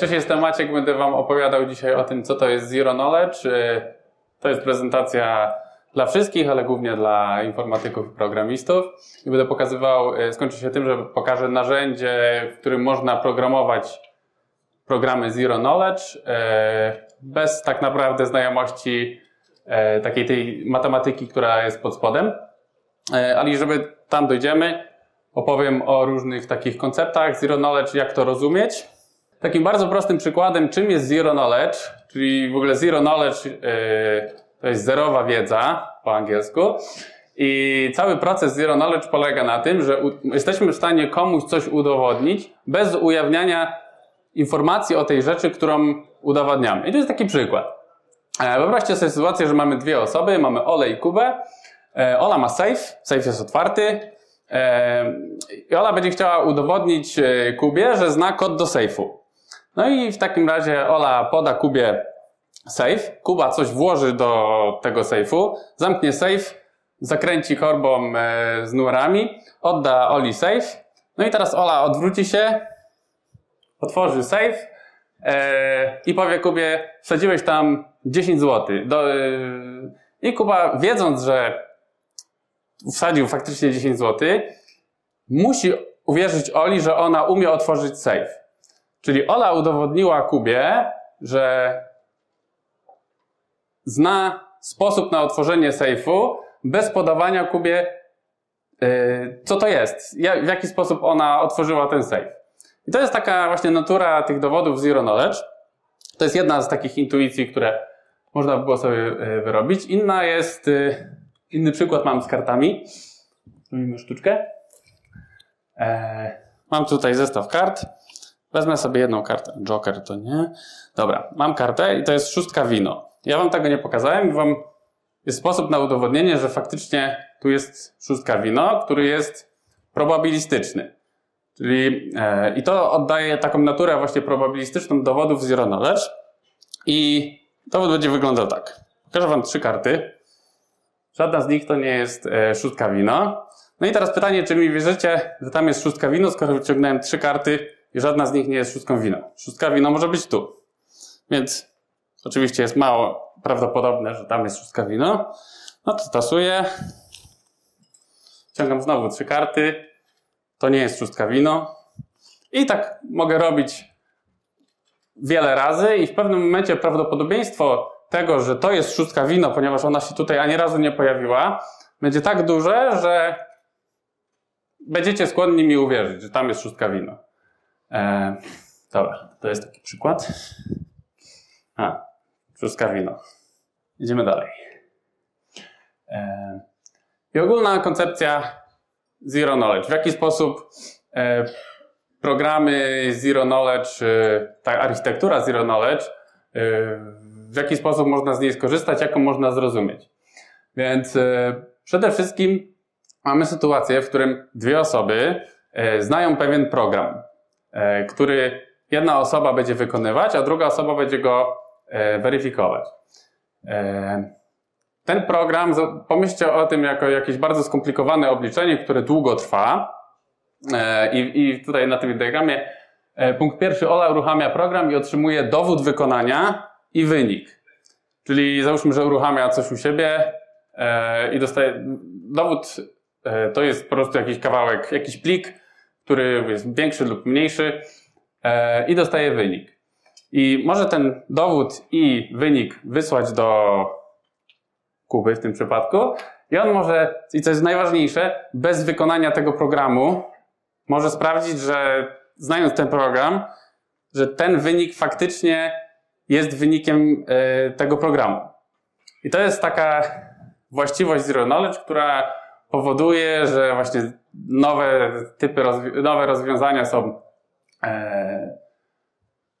Cześć, jestem Maciek, będę Wam opowiadał dzisiaj o tym, co to jest Zero Knowledge. Y, to jest prezentacja dla wszystkich, ale głównie dla informatyków i programistów. I będę pokazywał, y, skończy się tym, że pokażę narzędzie, w którym można programować programy Zero Knowledge y, bez tak naprawdę znajomości takiej tej matematyki, która jest pod spodem. Ale żeby tam dojdziemy, opowiem o różnych takich konceptach Zero Knowledge, jak to rozumieć Takim bardzo prostym przykładem, czym jest zero knowledge, czyli w ogóle zero knowledge yy, to jest zerowa wiedza po angielsku. I cały proces zero knowledge polega na tym, że jesteśmy w stanie komuś coś udowodnić bez ujawniania informacji o tej rzeczy, którą udowadniamy. I to jest taki przykład. E, wyobraźcie sobie sytuację, że mamy dwie osoby, mamy Ole i Kubę. E, Ola ma safe, safe jest otwarty. E, I Ola będzie chciała udowodnić Kubie, że zna kod do safe'u. No i w takim razie Ola poda Kubie safe, Kuba coś włoży do tego safe'u, zamknie safe, zakręci korbą e, z numerami, odda Oli safe, no i teraz Ola odwróci się, otworzy safe e, i powie Kubie, wsadziłeś tam 10 zł. E, I Kuba, wiedząc, że wsadził faktycznie 10 zł, musi uwierzyć Oli, że ona umie otworzyć safe. Czyli Ola udowodniła Kubie, że zna sposób na otworzenie sejfu bez podawania Kubie, yy, co to jest, w jaki sposób ona otworzyła ten sejf. I to jest taka właśnie natura tych dowodów Zero Knowledge. To jest jedna z takich intuicji, które można by było sobie yy, wyrobić. Inna jest, yy, inny przykład mam z kartami. Zrobimy sztuczkę. Mam tutaj zestaw kart. Wezmę sobie jedną kartę. Joker to nie. Dobra, mam kartę i to jest szóstka wino. Ja wam tego nie pokazałem i wam jest sposób na udowodnienie, że faktycznie tu jest szóstka wino, który jest probabilistyczny. Czyli e, i to oddaje taką naturę właśnie probabilistyczną dowodów zero knowledge. I dowód będzie wyglądał tak. Pokażę wam trzy karty. Żadna z nich to nie jest e, szóstka wino. No i teraz pytanie, czy mi wierzycie, że tam jest szóstka wino, skoro wyciągnąłem trzy karty i żadna z nich nie jest szóstką wina. Szóstka wina może być tu. Więc oczywiście jest mało prawdopodobne, że tam jest szóstka wino. No to tasuję. Ciągam znowu trzy karty. To nie jest szóstka wino. I tak mogę robić wiele razy i w pewnym momencie prawdopodobieństwo tego, że to jest szóstka wino, ponieważ ona się tutaj ani razu nie pojawiła, będzie tak duże, że będziecie skłonni mi uwierzyć, że tam jest szóstka wino. E, dobra, to jest taki przykład. A, wszystko wino. Idziemy dalej. E, I ogólna koncepcja Zero Knowledge. W jaki sposób e, programy Zero Knowledge, e, ta architektura Zero Knowledge, e, w jaki sposób można z niej skorzystać, jaką można zrozumieć. Więc e, przede wszystkim mamy sytuację, w którym dwie osoby znają pewien program. E, który jedna osoba będzie wykonywać, a druga osoba będzie go e, weryfikować. E, ten program, pomyślcie o tym jako jakieś bardzo skomplikowane obliczenie, które długo trwa. I, i tutaj na tym diagramie punkt pierwszy, Ola uruchamia program i otrzymuje dowód wykonania i wynik. Czyli załóżmy, że uruchamia coś u siebie i dostaje dowód, to jest po prostu jakiś kawałek, jakiś plik, który jest większy lub mniejszy e, i dostaje wynik. I może ten dowód i wynik wysłać do Kuby w tym przypadku i on może, i co jest najważniejsze, bez wykonania tego programu może sprawdzić, że znając ten program, że ten wynik faktycznie jest wynikiem e, tego programu. I to jest taka właściwość Zero Knowledge, która powoduje, że właśnie nowe typy, nowe rozwiązania są, e,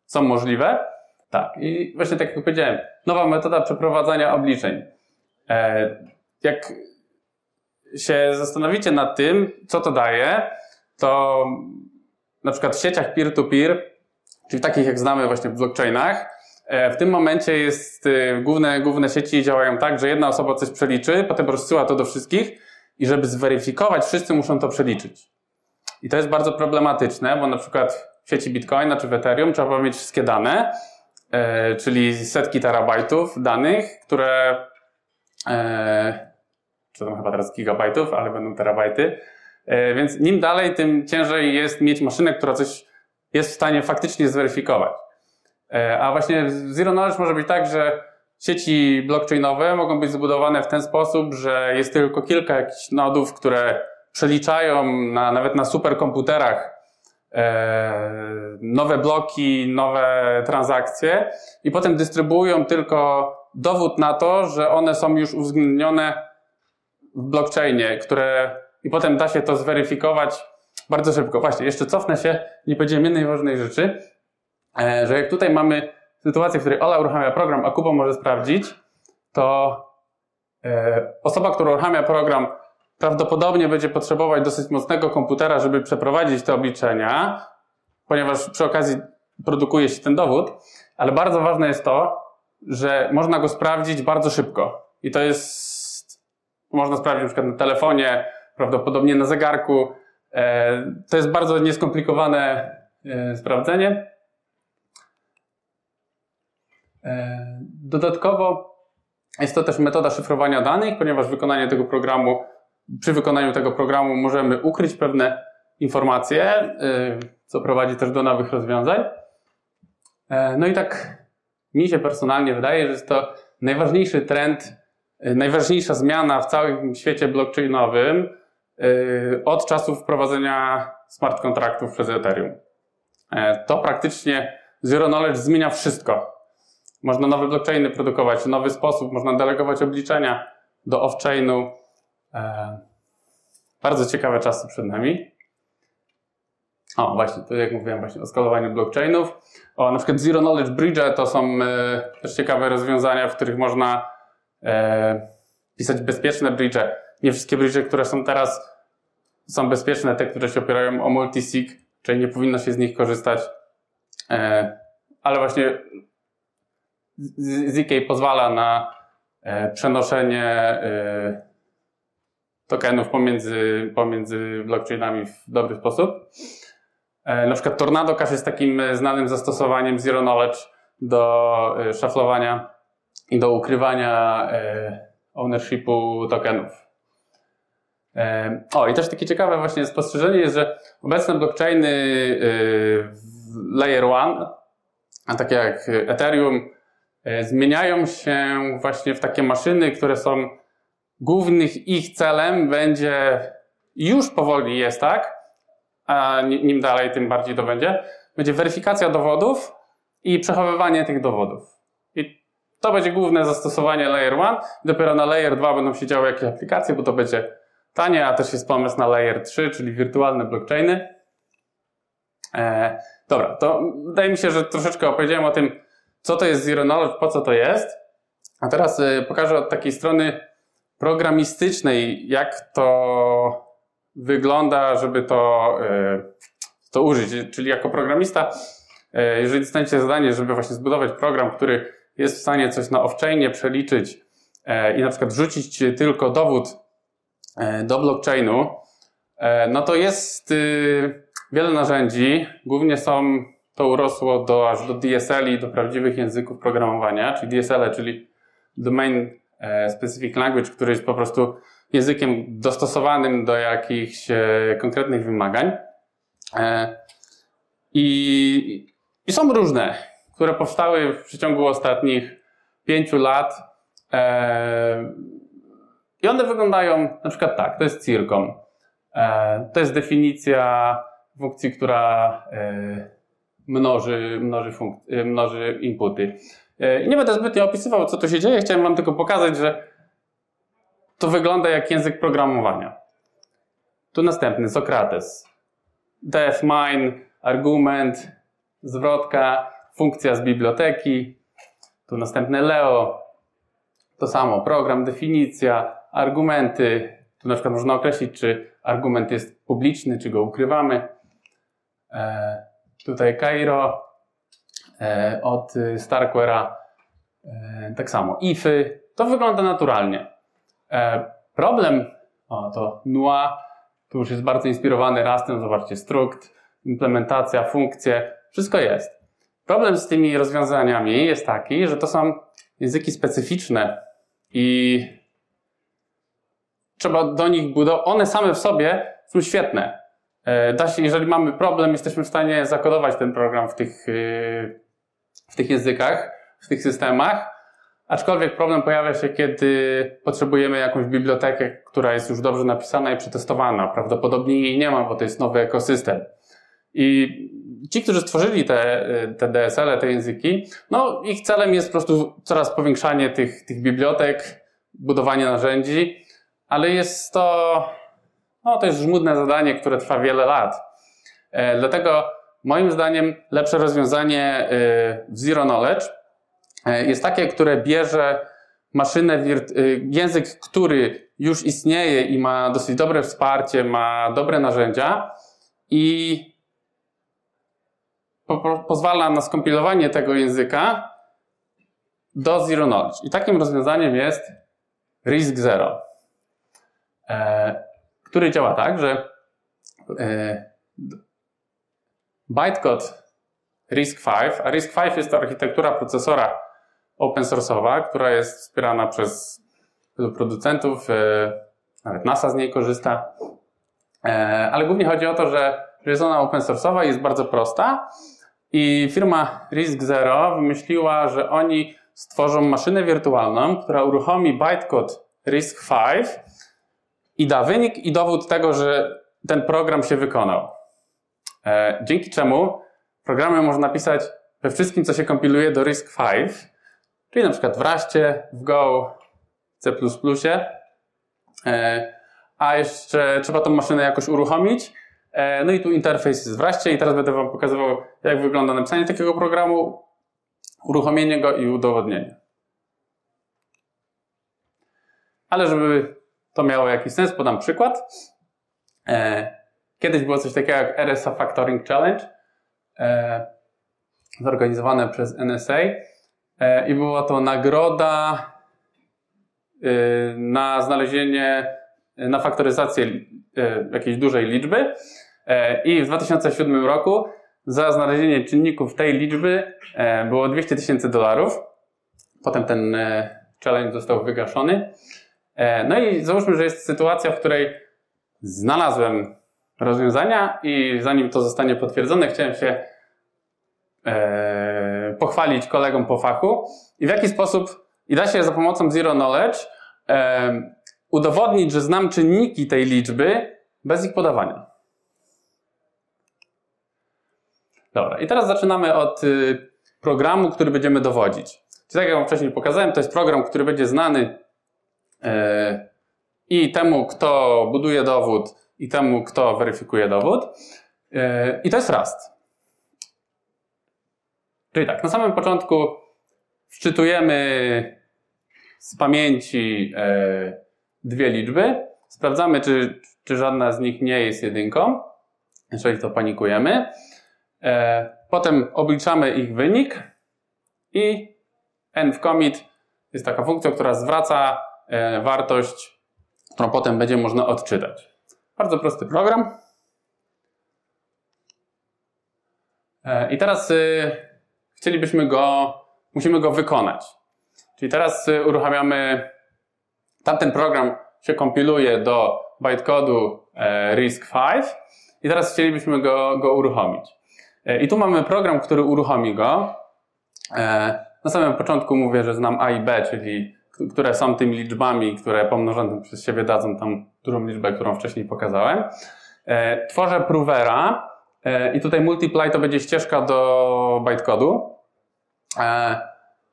są możliwe. Tak, i właśnie tak jak powiedziałem, nowa metoda przeprowadzania obliczeń. E, jak się zastanowicie nad tym, co to daje, to na przykład w sieciach peer-to-peer, czyli takich jak znamy właśnie w blockchainach, e, w tym momencie jest, e, główne, główne sieci działają tak, że jedna osoba coś przeliczy, potem rozsyła to do wszystkich i żeby zweryfikować, wszyscy muszą to przeliczyć. I to jest bardzo problematyczne, bo na przykład w sieci Bitcoina czy w Ethereum trzeba mieć wszystkie dane, e, czyli setki terabajtów danych, które, e, czy tam chyba teraz gigabajtów, ale będą terabajty. E, więc nim dalej, tym ciężej jest mieć maszynę, która coś jest w stanie faktycznie zweryfikować. E, a właśnie Zero Knowledge może być tak, że sieci blockchainowe mogą być zbudowane w ten sposób, że jest tylko kilka jakichś nodów, które przeliczają na, nawet na superkomputerach e, nowe bloki, nowe transakcje i potem dystrybuują tylko dowód na to, że one są już uwzględnione w blockchainie, które i potem da się to zweryfikować bardzo szybko. Właśnie, jeszcze cofnę się, nie powiedziałem jednej ważnej rzeczy, e, że jak tutaj mamy sytuację, w której Ola uruchamia program, a Kuba może sprawdzić, to e, osoba, która uruchamia program, prawdopodobnie będzie potrzebować dosyć mocnego komputera, żeby przeprowadzić te obliczenia, ponieważ przy okazji produkuje się ten dowód, ale bardzo ważne jest to, że można go sprawdzić bardzo szybko. I to jest, można sprawdzić na przykład na telefonie, prawdopodobnie na zegarku. E, to jest bardzo nieskomplikowane e, sprawdzenie. E, dodatkowo jest to też metoda szyfrowania danych, ponieważ wykonanie tego programu, przy wykonaniu tego programu możemy ukryć pewne informacje, co prowadzi też do nowych rozwiązań. No i tak mi się personalnie wydaje, że jest to najważniejszy trend, najważniejsza zmiana w całym świecie blockchainowym, od czasu wprowadzenia smart kontraktów przez Ethereum. E, to praktycznie Zero Knowledge zmienia wszystko. Można nowe blockchainy produkować w nowy sposób, można delegować obliczenia do off-chainu. E, bardzo ciekawe czasy przed nami. O, właśnie, to jak mówiłem właśnie o skalowaniu blockchainów. O, na przykład Zero Knowledge Bridge to są e, też ciekawe rozwiązania, w których można pisać bezpieczne bridge. Nie wszystkie bridge, które są teraz są bezpieczne, te, które się opierają o multisig, czyli nie powinno się z nich korzystać. E, ale właśnie ZK pozwala na e, przenoszenie e, tokenów pomiędzy, pomiędzy blockchainami w dobry sposób. Na przykład Tornado Cash jest takim znanym zastosowaniem Zero Knowledge do szaflowania i do ukrywania ownershipu tokenów. O, i też takie ciekawe właśnie spostrzeżenie jest, że obecne blockchainy Layer 1, a takie jak Ethereum, zmieniają się właśnie w takie maszyny, które są głównych ich celem będzie, już powoli jest tak, a nim dalej, tym bardziej to będzie, będzie weryfikacja dowodów i przechowywanie tych dowodów. I to będzie główne zastosowanie Layer 1. Dopiero na Layer 2 będą się działy jakieś aplikacje, bo to będzie tanie, a też jest pomysł na Layer 3, czyli wirtualne blockchainy. E, dobra, to wydaje mi się, że troszeczkę opowiedziałem o tym, co to jest Zero Knowledge, po co to jest. A teraz y, pokażę od takiej strony programistycznej, jak to wygląda, żeby to, y, to użyć. Czyli jako programista, y, jeżeli dostaniecie zadanie, żeby właśnie zbudować program, który jest w stanie coś na off-chainie przeliczyć i na przykład wrzucić tylko dowód do blockchainu, no to jest wiele narzędzi. Głównie są, to urosło do, aż do DSL i do prawdziwych języków programowania, czyli DSL, czyli Domain e, Specific Language, który jest po prostu językiem dostosowanym do jakichś konkretnych wymagań. I, i są różne, które powstały w przeciągu ostatnich pięciu lat. I one wyglądają na przykład tak, to jest circom. E, to jest definicja funkcji, która e, mnoży, mnoży, funk- e, mnoży inputy. Nie będę zbytnio opisywał, co tu się dzieje, chciałem Wam tylko pokazać, że to wygląda jak język programowania. Tu następny, Sokrates. Def, mine, argument, zwrotka, funkcja z biblioteki. Tu następne Leo. To samo, program, definicja, argumenty. Tu na przykład można określić, czy argument jest publiczny, czy go ukrywamy. E, tutaj Cairo e, od Starkware'a e, tak samo. Ify. To wygląda naturalnie. E, problem, o to NUA, tu już jest bardzo inspirowany Rastem, zobaczcie, struct, implementacja, funkcje, wszystko jest. Problem z tymi rozwiązaniami jest taki, że to są języki specyficzne i trzeba do nich budować. One same w sobie są świetne. E, da się, jeżeli mamy problem, jesteśmy w stanie zakodować ten program w tych, e, w tych językach, w tych systemach. Aczkolwiek problem pojawia się, kiedy potrzebujemy jakąś bibliotekę, która jest już dobrze napisana i przetestowana. Prawdopodobnie jej nie ma, bo to jest nowy ekosystem. I ci, którzy stworzyli te, te DSL-e, te języki, no ich celem jest po prostu coraz powiększanie tych, tych bibliotek, budowanie narzędzi, ale jest to, no to jest żmudne zadanie, które trwa wiele lat. E, dlatego moim zdaniem lepsze rozwiązanie e, w Zero Knowledge e, jest takie, które bierze maszynę, język, który już istnieje i ma dosyć dobre wsparcie, ma dobre narzędzia i po, pozwala na skompilowanie tego języka do Zero Knowledge. I takim rozwiązaniem jest RISC Zero, który działa tak, że e, bytecode RISC-V, a RISC-V jest to architektura procesora open source'owa, która jest wspierana przez wielu producentów, e, nawet NASA z niej korzysta, e, ale głównie chodzi o to, że jest ona open source'owa i jest bardzo prosta. I firma Risk Zero wymyśliła, że oni stworzą maszynę wirtualną, która uruchomi bytecode RISC-V i da wynik i dowód tego, że ten program się wykonał. E, dzięki czemu programy można napisać we wszystkim, co się kompiluje do RISC-V, czyli na przykład w Raście, w Go, C++. E, a jeszcze trzeba tą maszynę jakoś uruchomić E, no i tu interfejs jest wreszcie i teraz będę Wam pokazywał, jak wygląda napisanie takiego programu, uruchomienie go i udowodnienie. Ale żeby to miało jakiś sens, podam przykład. E, kiedyś było coś takiego jak RSA Factoring Challenge, e, zorganizowane przez NSA i była to nagroda na znalezienie, na faktoryzację jakiejś dużej liczby E, I w 2007 roku za znalezienie czynników tej liczby e, było 200 tysięcy dolarów. Potem ten e, challenge został wygaszony. No i załóżmy, że jest sytuacja, w której znalazłem rozwiązania i zanim to zostanie potwierdzone, chciałem się pochwalić kolegom po fachu i w jaki sposób i da się za pomocą Zero Knowledge udowodnić, że znam czynniki tej liczby bez ich podawania. Dobra, i teraz zaczynamy od y, programu, który będziemy dowodzić. Czyli tak jak Wam wcześniej pokazałem, to jest program, który będzie znany e, i temu, kto buduje dowód, i temu, kto weryfikuje dowód. E, I to jest Rust. Czyli tak, na samym początku wczytujemy z pamięci e, dwie liczby. Sprawdzamy, czy, czy żadna z nich nie jest jedynką. Jeżeli to panikujemy. E, potem obliczamy ich wynik i commit jest taka funkcja, która zwraca e, wartość, którą potem będzie można odczytać. Bardzo prosty program. E, I teraz chcielibyśmy go, musimy go wykonać. Czyli teraz uruchamiamy, tamten program się kompiluje do bytecode'u RISC-V i teraz chcielibyśmy go, go uruchomić. E, I tu mamy program, który uruchomi go. E, na samym początku mówię, że znam A i B, czyli które są tymi liczbami, które pomnożone przez siebie dadzą tam dużą liczbę, którą wcześniej pokazałem. E, tworzę provera i tutaj multiply to będzie ścieżka do bytecodu.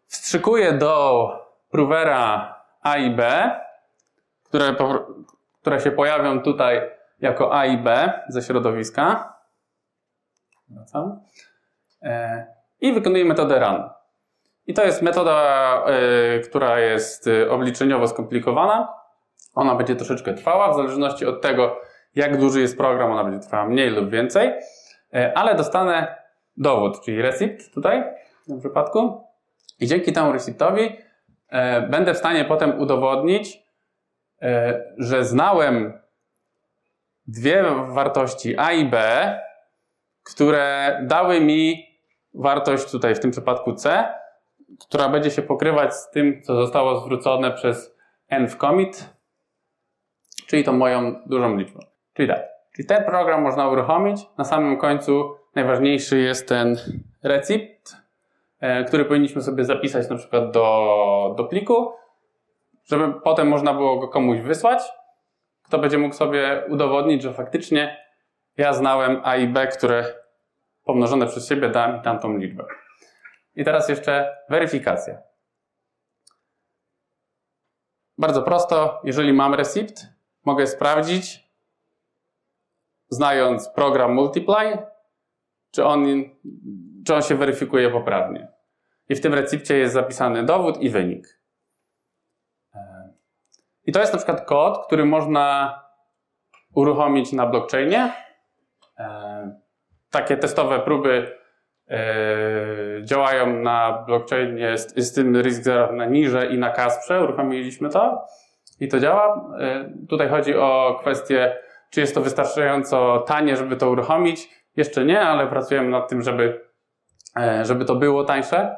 Wstrzykuję do provera A i B, które, które się pojawią tutaj jako A i B ze środowiska. Wracam. E, I wykonuję metodę run. I to jest metoda, e, która jest e, obliczeniowo skomplikowana. Ona będzie troszeczkę trwała, w zależności od tego, jak duży jest program, ona będzie trwała mniej lub więcej, ale dostanę dowód, czyli receipt tutaj w tym przypadku. I dzięki temu receptowi będę w stanie potem udowodnić, że znałem dwie wartości A i B, które dały mi wartość tutaj w tym przypadku C, która będzie się pokrywać z tym, co zostało zwrócone przez n w commit, czyli tą moją dużą liczbę. Czyli tak, czyli ten program można uruchomić. Na samym końcu najważniejszy jest ten recipt, e, który powinniśmy sobie zapisać na przykład do, do pliku, żeby potem można było go komuś wysłać, kto będzie mógł sobie udowodnić, że faktycznie ja znałem A i B, które pomnożone przez siebie da mi tamtą liczbę. I teraz jeszcze weryfikacja. Bardzo prosto, jeżeli mam receipt, mogę sprawdzić, znając program multiply, czy on, czy on się weryfikuje poprawnie. I w tym recepcie jest zapisany dowód i wynik. I to jest na przykład kod, który można uruchomić na blockchainie. Takie testowe próby działają na blockchainie z, z tym risk zero na Nirze i na Kasprze. Uruchomiliśmy to i to działa. E, tutaj chodzi o kwestię, czy jest to wystarczająco tanie, żeby to uruchomić. Jeszcze nie, ale pracujemy nad tym, żeby, e, żeby to było tańsze.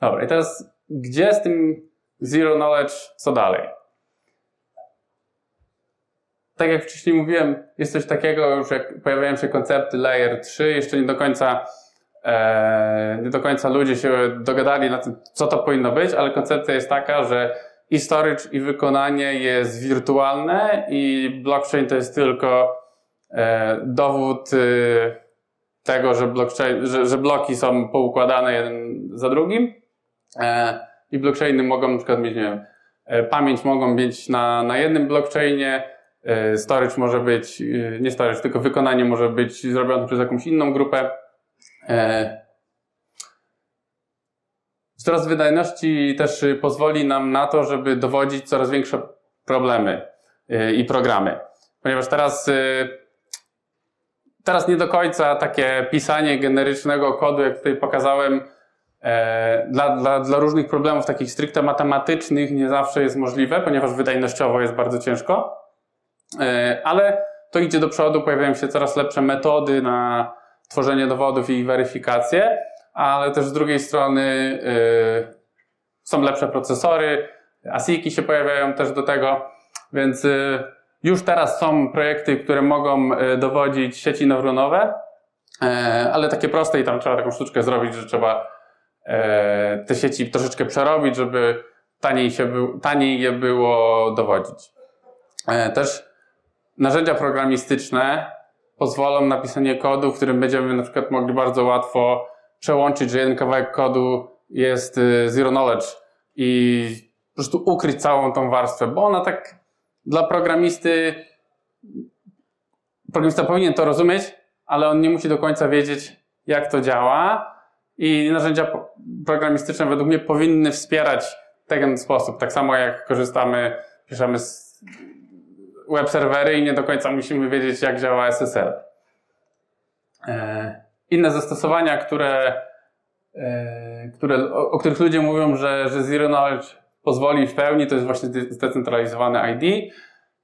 Dobra, i teraz gdzie z tym zero knowledge, co dalej? Tak jak wcześniej mówiłem, jest coś takiego, już jak pojawiają się koncepty layer 3, jeszcze nie do końca E, nie do końca ludzie się dogadali na tym, co to powinno być, ale koncepcja jest taka, że i storage, i wykonanie jest wirtualne, i blockchain to jest tylko e, dowód y, tego, że, blockchain, że, że bloki są poukładane jeden za drugim. E, I blockchainy mogą na przykład mieć, nie wiem, pamięć mogą mieć na, na jednym blockchainie, storage może być, y, nie storage, tylko wykonanie może być zrobione przez jakąś inną grupę. E, wzrost wydajności też pozwoli nam na to, żeby dowodzić coraz większe problemy e, i programy. Ponieważ teraz, e, teraz nie do końca takie pisanie generycznego kodu, jak tutaj pokazałem, dla, dla, dla różnych problemów takich stricte matematycznych nie zawsze jest możliwe, ponieważ wydajnościowo jest bardzo ciężko. Ale to idzie do przodu, pojawiają się coraz lepsze metody na tworzenie dowodów i weryfikację, ale też z drugiej strony yy, są lepsze procesory, ASICi się pojawiają też do tego, więc yy, już teraz są projekty, które mogą yy, dowodzić sieci neuronowe, ale takie proste i tam trzeba taką sztuczkę zrobić, że trzeba te sieci troszeczkę przerobić, żeby taniej, się taniej je było dowodzić. Też narzędzia programistyczne pozwolą na pisanie kodu, w którym będziemy na przykład mogli bardzo łatwo przełączyć, że jeden kawałek kodu jest y, zero knowledge i po prostu ukryć całą tą warstwę, bo ona tak dla programisty, programista powinien to rozumieć, ale on nie musi do końca wiedzieć, jak to działa i narzędzia programistyczne według mnie powinny wspierać ten sposób. Tak samo jak korzystamy, piszemy z web serwery i nie do końca musimy wiedzieć, jak działa SSL. E, inne zastosowania, które, e, które, o, których ludzie mówią, że, że Zero Knowledge pozwoli w pełni, to jest właśnie zdecentralizowane ID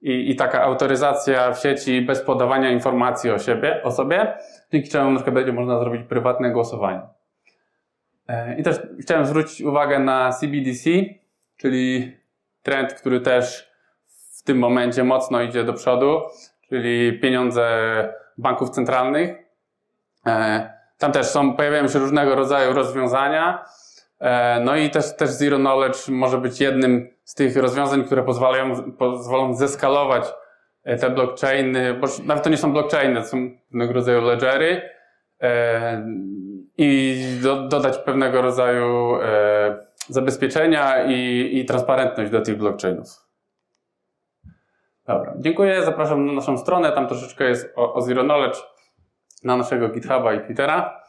i, i taka autoryzacja w sieci bez podawania informacji o siebie, o sobie, dzięki czemu na przykład będzie można zrobić prywatne głosowanie. E, I też chciałem zwrócić uwagę na CBDC, czyli trend, który też w tym momencie mocno idzie do przodu, czyli pieniądze banków centralnych. E, tam też są, pojawiają się różnego rodzaju rozwiązania. E, no i też, też Zero Knowledge może być jednym z tych rozwiązań, które pozwalają, pozwolą zeskalować e, te blockchainy, bo nawet to nie są blockchainy, to są pewnego rodzaju ledgery i do, dodać pewnego rodzaju zabezpieczenia i, i transparentność do tych blockchainów. Dobra, dziękuję. Zapraszam na naszą stronę. Tam troszeczkę jest o, o Zero Knowledge na naszego GitHuba i Twittera.